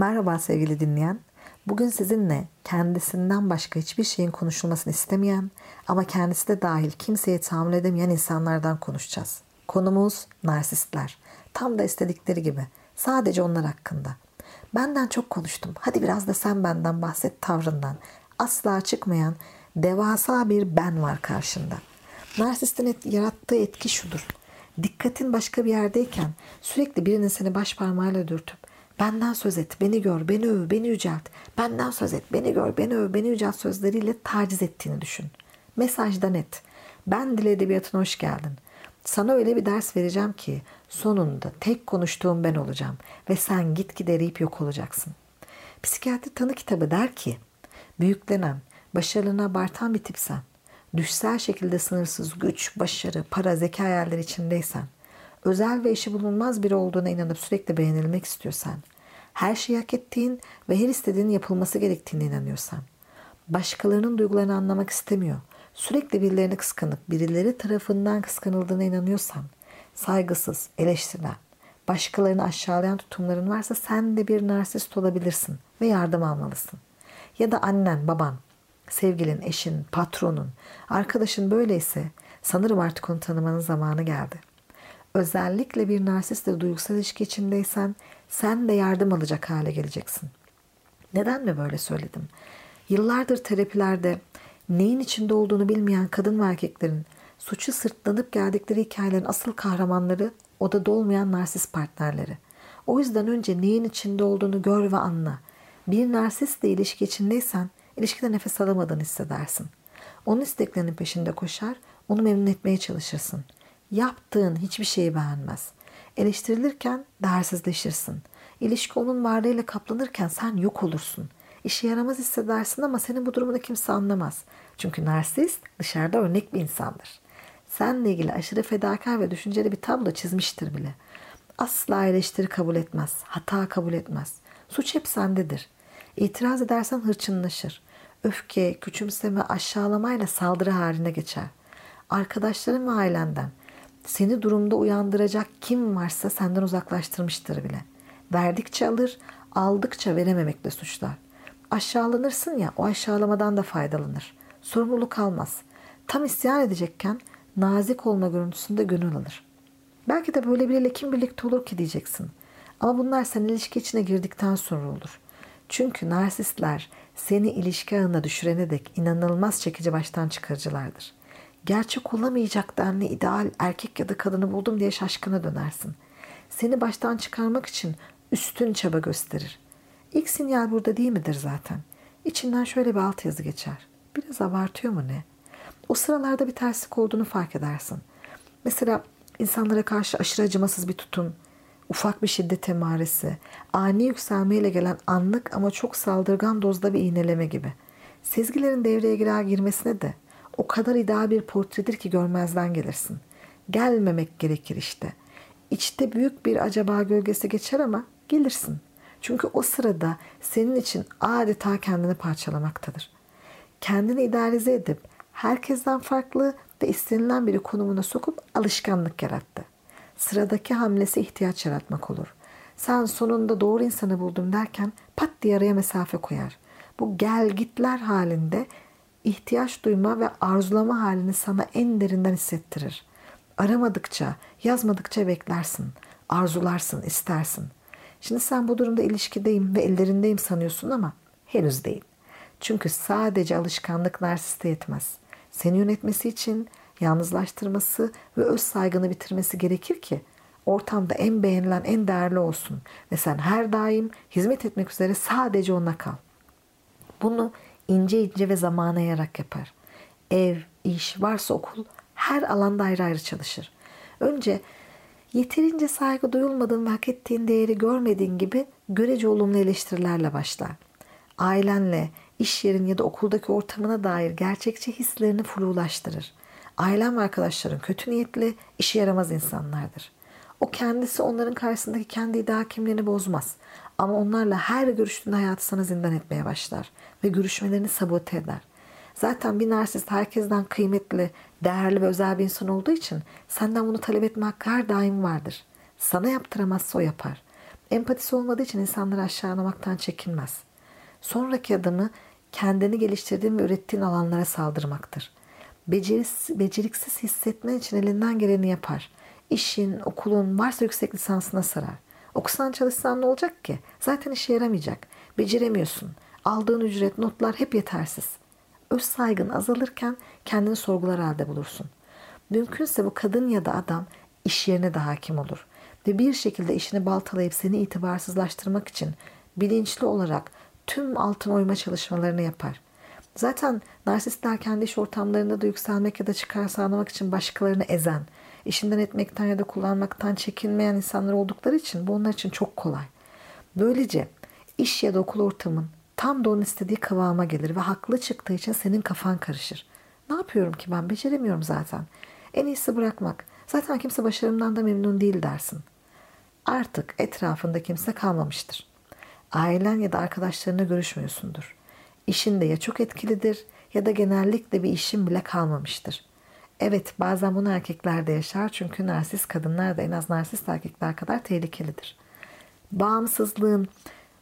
Merhaba sevgili dinleyen. Bugün sizinle kendisinden başka hiçbir şeyin konuşulmasını istemeyen ama kendisi de dahil kimseye tahammül edemeyen insanlardan konuşacağız. Konumuz narsistler. Tam da istedikleri gibi. Sadece onlar hakkında. Benden çok konuştum. Hadi biraz da sen benden bahset tavrından. Asla çıkmayan devasa bir ben var karşında. Narsistin et, yarattığı etki şudur. Dikkatin başka bir yerdeyken sürekli birinin seni baş parmağıyla dürtüp benden söz et, beni gör, beni öv, beni yücelt, benden söz et, beni gör, beni öv, beni yücelt sözleriyle taciz ettiğini düşün. Mesajda net. Ben dil edebiyatına hoş geldin. Sana öyle bir ders vereceğim ki sonunda tek konuştuğum ben olacağım ve sen gitgide eriyip yok olacaksın. Psikiyatri tanı kitabı der ki büyüklenen, başarılığını abartan bir tipsen, düşsel şekilde sınırsız güç, başarı, para, zeka hayalleri içindeysen, özel ve işi bulunmaz biri olduğuna inanıp sürekli beğenilmek istiyorsan, her şeyi hak ettiğin ve her istediğinin yapılması gerektiğine inanıyorsan, başkalarının duygularını anlamak istemiyor, sürekli birilerini kıskanıp birileri tarafından kıskanıldığına inanıyorsan, saygısız, eleştirilen, başkalarını aşağılayan tutumların varsa sen de bir narsist olabilirsin ve yardım almalısın. Ya da annen, baban, sevgilin, eşin, patronun, arkadaşın böyleyse sanırım artık onu tanımanın zamanı geldi. Özellikle bir narsistle duygusal ilişki içindeysen sen de yardım alacak hale geleceksin. Neden mi böyle söyledim? Yıllardır terapilerde neyin içinde olduğunu bilmeyen kadın ve erkeklerin suçu sırtlanıp geldikleri hikayelerin asıl kahramanları odada olmayan narsist partnerleri. O yüzden önce neyin içinde olduğunu gör ve anla. Bir narsistle ilişki içindeysen ilişkide nefes alamadığını hissedersin. Onun isteklerinin peşinde koşar, onu memnun etmeye çalışırsın. Yaptığın hiçbir şeyi beğenmez. Eleştirilirken değersizleşirsin. İlişki onun varlığıyla kaplanırken sen yok olursun. İşe yaramaz hissedersin ama senin bu durumunu kimse anlamaz. Çünkü narsist dışarıda örnek bir insandır. Seninle ilgili aşırı fedakar ve düşünceli bir tablo çizmiştir bile. Asla eleştiri kabul etmez, hata kabul etmez. Suç hep sendedir. İtiraz edersen hırçınlaşır. Öfke, küçümseme, aşağılamayla saldırı haline geçer. Arkadaşların ve ailenden seni durumda uyandıracak kim varsa senden uzaklaştırmıştır bile. Verdikçe alır, aldıkça verememekle suçlar. Aşağılanırsın ya o aşağılamadan da faydalanır. Sorumluluk almaz. Tam isyan edecekken nazik olma görüntüsünde gönül alır. Belki de böyle biriyle kim birlikte olur ki diyeceksin. Ama bunlar sen ilişki içine girdikten sonra olur. Çünkü narsistler seni ilişki ağına düşürene dek inanılmaz çekici baştan çıkarıcılardır. Gerçek olamayacak denli ideal erkek ya da kadını buldum diye şaşkına dönersin. Seni baştan çıkarmak için üstün çaba gösterir. İlk sinyal burada değil midir zaten? İçinden şöyle bir altyazı geçer. Biraz abartıyor mu ne? O sıralarda bir terslik olduğunu fark edersin. Mesela insanlara karşı aşırı acımasız bir tutum, ufak bir şiddet emaresi, ani yükselmeyle gelen anlık ama çok saldırgan dozda bir iğneleme gibi. Sezgilerin devreye girer girmesine de o kadar ideal bir portredir ki görmezden gelirsin. Gelmemek gerekir işte. İçte büyük bir acaba gölgesi geçer ama gelirsin. Çünkü o sırada senin için adeta kendini parçalamaktadır. Kendini idealize edip herkesten farklı ve istenilen biri konumuna sokup alışkanlık yarattı. Sıradaki hamlesi ihtiyaç yaratmak olur. Sen sonunda doğru insanı buldum derken pat diye araya mesafe koyar. Bu gel gitler halinde ihtiyaç duyma ve arzulama halini sana en derinden hissettirir. Aramadıkça, yazmadıkça beklersin, arzularsın, istersin. Şimdi sen bu durumda ilişkideyim ve ellerindeyim sanıyorsun ama henüz değil. Çünkü sadece alışkanlık narsiste yetmez. Seni yönetmesi için yalnızlaştırması ve öz saygını bitirmesi gerekir ki ortamda en beğenilen, en değerli olsun ve sen her daim hizmet etmek üzere sadece ona kal. Bunu ince ince ve zamana yayarak yapar. Ev, iş, varsa okul her alanda ayrı ayrı çalışır. Önce yeterince saygı duyulmadığın ve hak ettiğin değeri görmediğin gibi görece olumlu eleştirilerle başlar. Ailenle, iş yerin ya da okuldaki ortamına dair gerçekçi hislerini flulaştırır. Ailen ve arkadaşların kötü niyetli, işe yaramaz insanlardır. O kendisi onların karşısındaki kendi iddia kimliğini bozmaz. Ama onlarla her görüştüğünde hayatı sana zindan etmeye başlar ve görüşmelerini sabote eder. Zaten bir narsist herkesten kıymetli, değerli ve özel bir insan olduğu için senden bunu talep etme hakkı her daim vardır. Sana yaptıramazsa o yapar. Empatisi olmadığı için insanları aşağılamaktan çekinmez. Sonraki adımı kendini geliştirdiğin ve ürettiğin alanlara saldırmaktır. Beceriksiz, beceriksiz hissetmen için elinden geleni yapar. İşin, okulun varsa yüksek lisansına sarar. Okusan çalışsan ne olacak ki? Zaten işe yaramayacak. Beceremiyorsun. Aldığın ücret, notlar hep yetersiz. Öz saygın azalırken kendini sorgular halde bulursun. Mümkünse bu kadın ya da adam iş yerine de hakim olur. Ve bir şekilde işini baltalayıp seni itibarsızlaştırmak için bilinçli olarak tüm altın oyma çalışmalarını yapar. Zaten narsistler kendi iş ortamlarında da yükselmek ya da çıkar sağlamak için başkalarını ezen, işinden etmekten ya da kullanmaktan çekinmeyen insanlar oldukları için bu onlar için çok kolay. Böylece iş ya da okul ortamın tam da onun istediği kıvama gelir ve haklı çıktığı için senin kafan karışır. Ne yapıyorum ki ben? Beceremiyorum zaten. En iyisi bırakmak. Zaten kimse başarımdan da memnun değil dersin. Artık etrafında kimse kalmamıştır. Ailen ya da arkadaşlarına görüşmüyorsundur. İşin de ya çok etkilidir ya da genellikle bir işin bile kalmamıştır. Evet bazen bunu erkekler de yaşar çünkü narsist kadınlar da en az narsist erkekler kadar tehlikelidir. Bağımsızlığın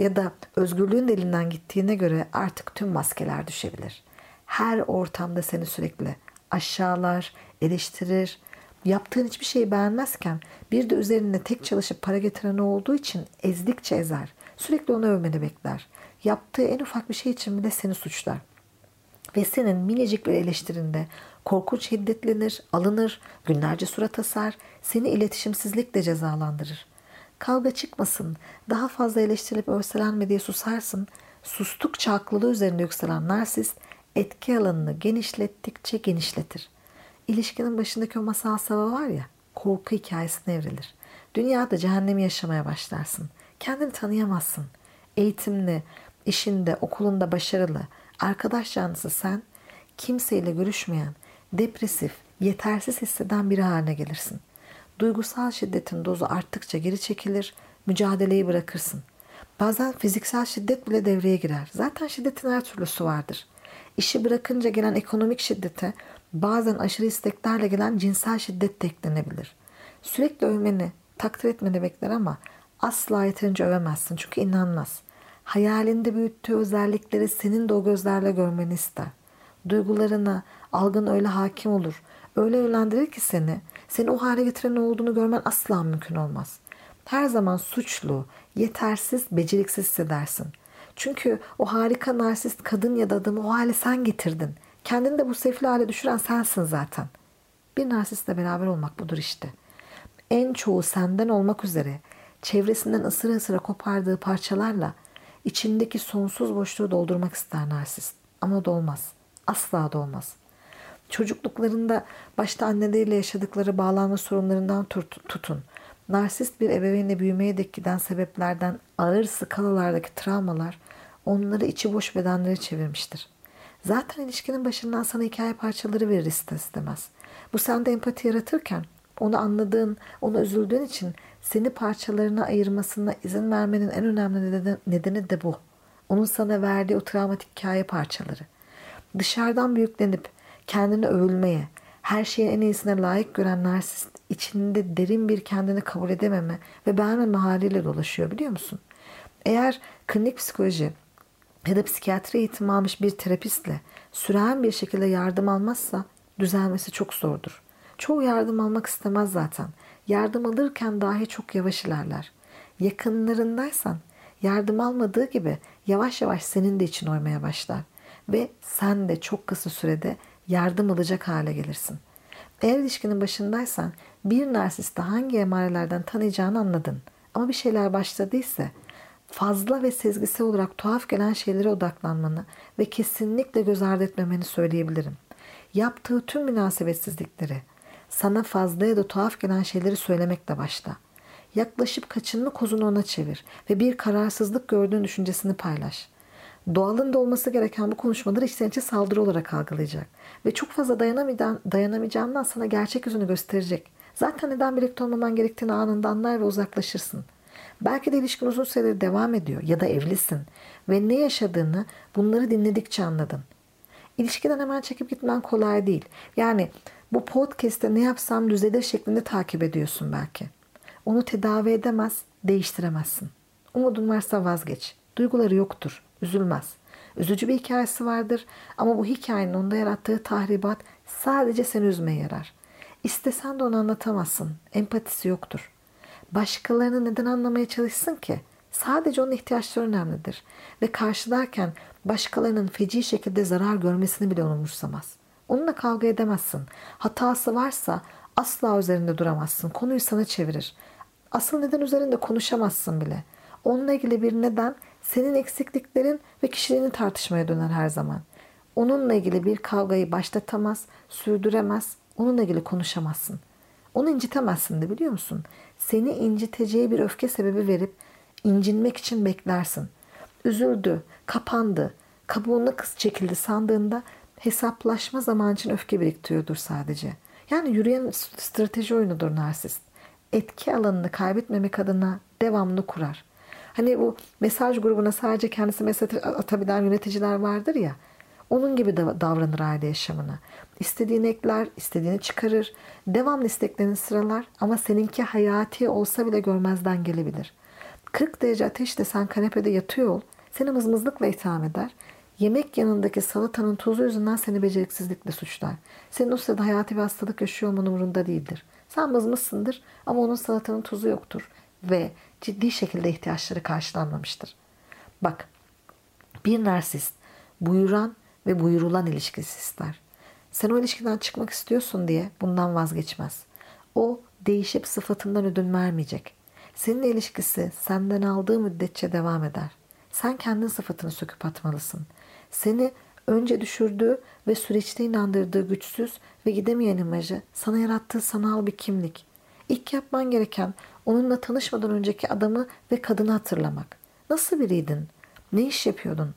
ya da özgürlüğün elinden gittiğine göre artık tüm maskeler düşebilir. Her ortamda seni sürekli aşağılar, eleştirir, yaptığın hiçbir şeyi beğenmezken bir de üzerinde tek çalışıp para getiren olduğu için ezdikçe ezer. Sürekli onu övmeni bekler. Yaptığı en ufak bir şey için bile seni suçlar. Ve senin minicik bir eleştirinde korkunç hiddetlenir, alınır, günlerce surat asar, seni iletişimsizlikle cezalandırır. Kavga çıkmasın, daha fazla eleştirilip örselenme diye susarsın. Sustukça haklılığı üzerinde yükselen narsist etki alanını genişlettikçe genişletir. İlişkinin başındaki o masal sava var ya, korku hikayesine evrilir. Dünyada cehennemi yaşamaya başlarsın. Kendini tanıyamazsın. Eğitimli, işinde, okulunda başarılı, arkadaş canlısı sen, kimseyle görüşmeyen, depresif, yetersiz hisseden biri haline gelirsin. Duygusal şiddetin dozu arttıkça geri çekilir, mücadeleyi bırakırsın. Bazen fiziksel şiddet bile devreye girer. Zaten şiddetin her türlüsü vardır. İşi bırakınca gelen ekonomik şiddete bazen aşırı isteklerle gelen cinsel şiddet de eklenebilir. Sürekli övmeni, takdir etmeni bekler ama asla yeterince övemezsin çünkü inanmaz. Hayalinde büyüttüğü özellikleri senin de o gözlerle görmeni ister. Duygularına, algın öyle hakim olur. Öyle yönlendirir ki seni, seni o hale getiren olduğunu görmen asla mümkün olmaz. Her zaman suçlu, yetersiz, beceriksiz hissedersin. Çünkü o harika narsist kadın ya da adamı o hale sen getirdin. Kendini de bu sefli hale düşüren sensin zaten. Bir narsistle beraber olmak budur işte. En çoğu senden olmak üzere çevresinden ısıra ısıra kopardığı parçalarla içindeki sonsuz boşluğu doldurmak ister narsist. Ama da olmaz. Asla da olmaz. Çocukluklarında başta anneleriyle yaşadıkları bağlanma sorunlarından tutun. Narsist bir ebeveynle büyümeye dek giden sebeplerden ağır skalalardaki travmalar onları içi boş bedenlere çevirmiştir. Zaten ilişkinin başından sana hikaye parçaları verir ister istemez. Bu sende empati yaratırken onu anladığın, ona üzüldüğün için seni parçalarına ayırmasına izin vermenin en önemli nedeni de bu. Onun sana verdiği o travmatik hikaye parçaları. Dışarıdan büyüklenip kendini övülmeye, her şeyin en iyisine layık gören narsist içinde derin bir kendini kabul edememe ve beğenmeme haliyle dolaşıyor biliyor musun? Eğer klinik psikoloji ya da psikiyatri eğitimi almış bir terapistle süren bir şekilde yardım almazsa düzelmesi çok zordur. Çoğu yardım almak istemez zaten. Yardım alırken dahi çok yavaş ilerler. Yakınlarındaysan yardım almadığı gibi yavaş yavaş senin de için oymaya başlar. Ve sen de çok kısa sürede yardım alacak hale gelirsin. Eğer ilişkinin başındaysan bir narsiste hangi emarelerden tanıyacağını anladın. Ama bir şeyler başladıysa fazla ve sezgisel olarak tuhaf gelen şeylere odaklanmanı ve kesinlikle göz ardı etmemeni söyleyebilirim. Yaptığı tüm münasebetsizlikleri, sana fazla ya da tuhaf gelen şeyleri söylemekle başla. Yaklaşıp kaçınma kozunu ona çevir ve bir kararsızlık gördüğün düşüncesini paylaş. Doğalında olması gereken bu konuşmaları içten içe saldırı olarak algılayacak. Ve çok fazla dayanamayacağından sana gerçek yüzünü gösterecek. Zaten neden birlikte olmaman gerektiğini anında anlar ve uzaklaşırsın. Belki de ilişkin uzun süredir devam ediyor ya da evlisin ve ne yaşadığını bunları dinledikçe anladın. İlişkiden hemen çekip gitmen kolay değil. Yani bu podcast'te ne yapsam düzelir şeklinde takip ediyorsun belki. Onu tedavi edemez değiştiremezsin. Umudun varsa vazgeç. Duyguları yoktur, üzülmez. Üzücü bir hikayesi vardır ama bu hikayenin onda yarattığı tahribat sadece seni üzmeye yarar. İstesen de onu anlatamazsın. Empatisi yoktur. Başkalarını neden anlamaya çalışsın ki? Sadece onun ihtiyaçları önemlidir. Ve karşılarken başkalarının feci şekilde zarar görmesini bile umursamaz. Onunla kavga edemezsin. Hatası varsa asla üzerinde duramazsın. Konuyu sana çevirir. Asıl neden üzerinde konuşamazsın bile. Onunla ilgili bir neden senin eksikliklerin ve kişiliğini tartışmaya döner her zaman. Onunla ilgili bir kavgayı başlatamaz, sürdüremez, onunla ilgili konuşamazsın. Onu incitemezsin de biliyor musun? Seni inciteceği bir öfke sebebi verip incinmek için beklersin. Üzüldü, kapandı, kabuğuna kız çekildi sandığında hesaplaşma zaman için öfke biriktiriyordur sadece. Yani yürüyen strateji oyunudur narsist. Etki alanını kaybetmemek adına devamlı kurar. Hani bu mesaj grubuna sadece kendisi mesaj atabilen yöneticiler vardır ya. Onun gibi davranır aile yaşamına. İstediğini ekler, istediğini çıkarır. Devamlı isteklerini sıralar ama seninki hayati olsa bile görmezden gelebilir. 40 derece ateşte sen kanepede yatıyor ol. Seni mızmızlıkla itham eder. Yemek yanındaki salatanın tozu yüzünden seni beceriksizlikle suçlar. Senin o sırada hayati bir hastalık yaşıyor olman umurunda değildir. Sen mızmızsındır ama onun salatanın tuzu yoktur. Ve ciddi şekilde ihtiyaçları karşılanmamıştır. Bak, bir narsist buyuran ve buyurulan ilişkisi ister. Sen o ilişkiden çıkmak istiyorsun diye bundan vazgeçmez. O değişip sıfatından ödün vermeyecek. Senin ilişkisi senden aldığı müddetçe devam eder. Sen kendin sıfatını söküp atmalısın. Seni önce düşürdüğü ve süreçte inandırdığı güçsüz ve gidemeyen imajı sana yarattığı sanal bir kimlik. İlk yapman gereken onunla tanışmadan önceki adamı ve kadını hatırlamak. Nasıl biriydin? Ne iş yapıyordun?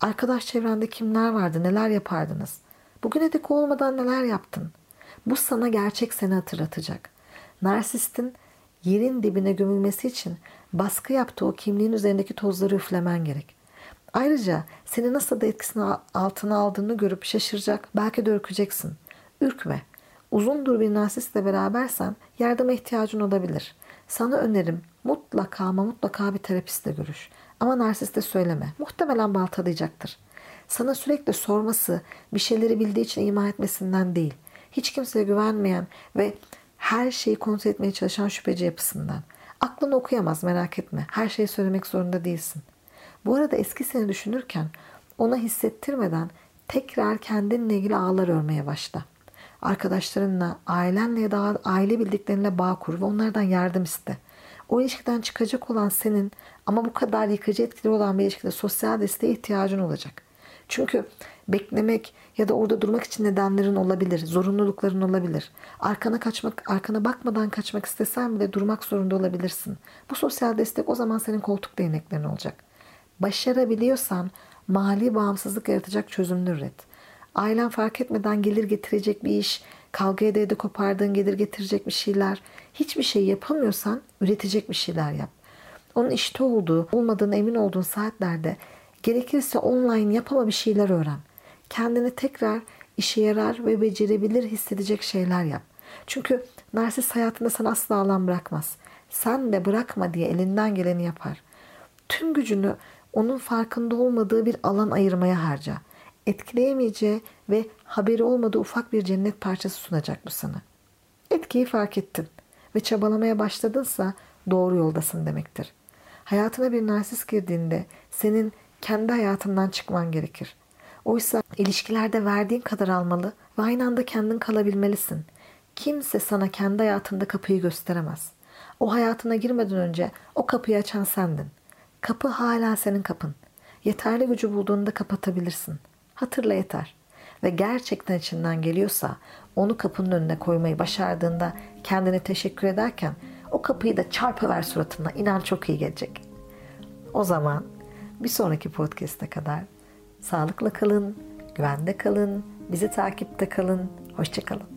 Arkadaş çevrende kimler vardı? Neler yapardınız? Bugüne dek olmadan neler yaptın? Bu sana gerçek seni hatırlatacak. Narsistin yerin dibine gömülmesi için baskı yaptığı o kimliğin üzerindeki tozları üflemen gerek. Ayrıca seni nasıl da etkisini altına aldığını görüp şaşıracak, belki de ürkeceksin. Ürkme. Uzundur bir narsistle berabersen yardıma ihtiyacın olabilir. Sana önerim mutlaka ama mutlaka bir terapistle görüş. Ama narsiste söyleme. Muhtemelen baltalayacaktır. Sana sürekli sorması, bir şeyleri bildiği için ima etmesinden değil. Hiç kimseye güvenmeyen ve her şeyi kontrol etmeye çalışan şüpheci yapısından. Aklını okuyamaz merak etme. Her şeyi söylemek zorunda değilsin. Bu arada eski seni düşünürken ona hissettirmeden tekrar kendinle ilgili ağlar örmeye başla. Arkadaşlarınla, ailenle ya da aile bildiklerinle bağ kur ve onlardan yardım iste. O ilişkiden çıkacak olan senin ama bu kadar yıkıcı etkili olan bir ilişkide sosyal desteğe ihtiyacın olacak. Çünkü beklemek ya da orada durmak için nedenlerin olabilir, zorunlulukların olabilir. Arkana kaçmak, arkana bakmadan kaçmak istesen bile durmak zorunda olabilirsin. Bu sosyal destek o zaman senin koltuk değneklerin olacak. Başarabiliyorsan mali bağımsızlık yaratacak çözümler üret. Ailen fark etmeden gelir getirecek bir iş, kavga ede de kopardığın gelir getirecek bir şeyler. Hiçbir şey yapamıyorsan üretecek bir şeyler yap. Onun işte olduğu, olmadığını emin olduğun saatlerde gerekirse online yapama bir şeyler öğren. Kendini tekrar işe yarar ve becerebilir hissedecek şeyler yap. Çünkü narsist hayatında sana asla alan bırakmaz. Sen de bırakma diye elinden geleni yapar. Tüm gücünü onun farkında olmadığı bir alan ayırmaya harca. Etkileyemeyeceği ve haberi olmadığı ufak bir cennet parçası sunacak bu sana. Etkiyi fark ettin ve çabalamaya başladınsa doğru yoldasın demektir. Hayatına bir narsist girdiğinde senin kendi hayatından çıkman gerekir. Oysa ilişkilerde verdiğin kadar almalı ve aynı anda kendin kalabilmelisin. Kimse sana kendi hayatında kapıyı gösteremez. O hayatına girmeden önce o kapıyı açan sendin. Kapı hala senin kapın. Yeterli gücü bulduğunda kapatabilirsin. Hatırla yeter. Ve gerçekten içinden geliyorsa onu kapının önüne koymayı başardığında kendine teşekkür ederken o kapıyı da çarpıver suratına. İnan çok iyi gelecek. O zaman bir sonraki podcast'e kadar sağlıkla kalın, güvende kalın, bizi takipte kalın. Hoşçakalın.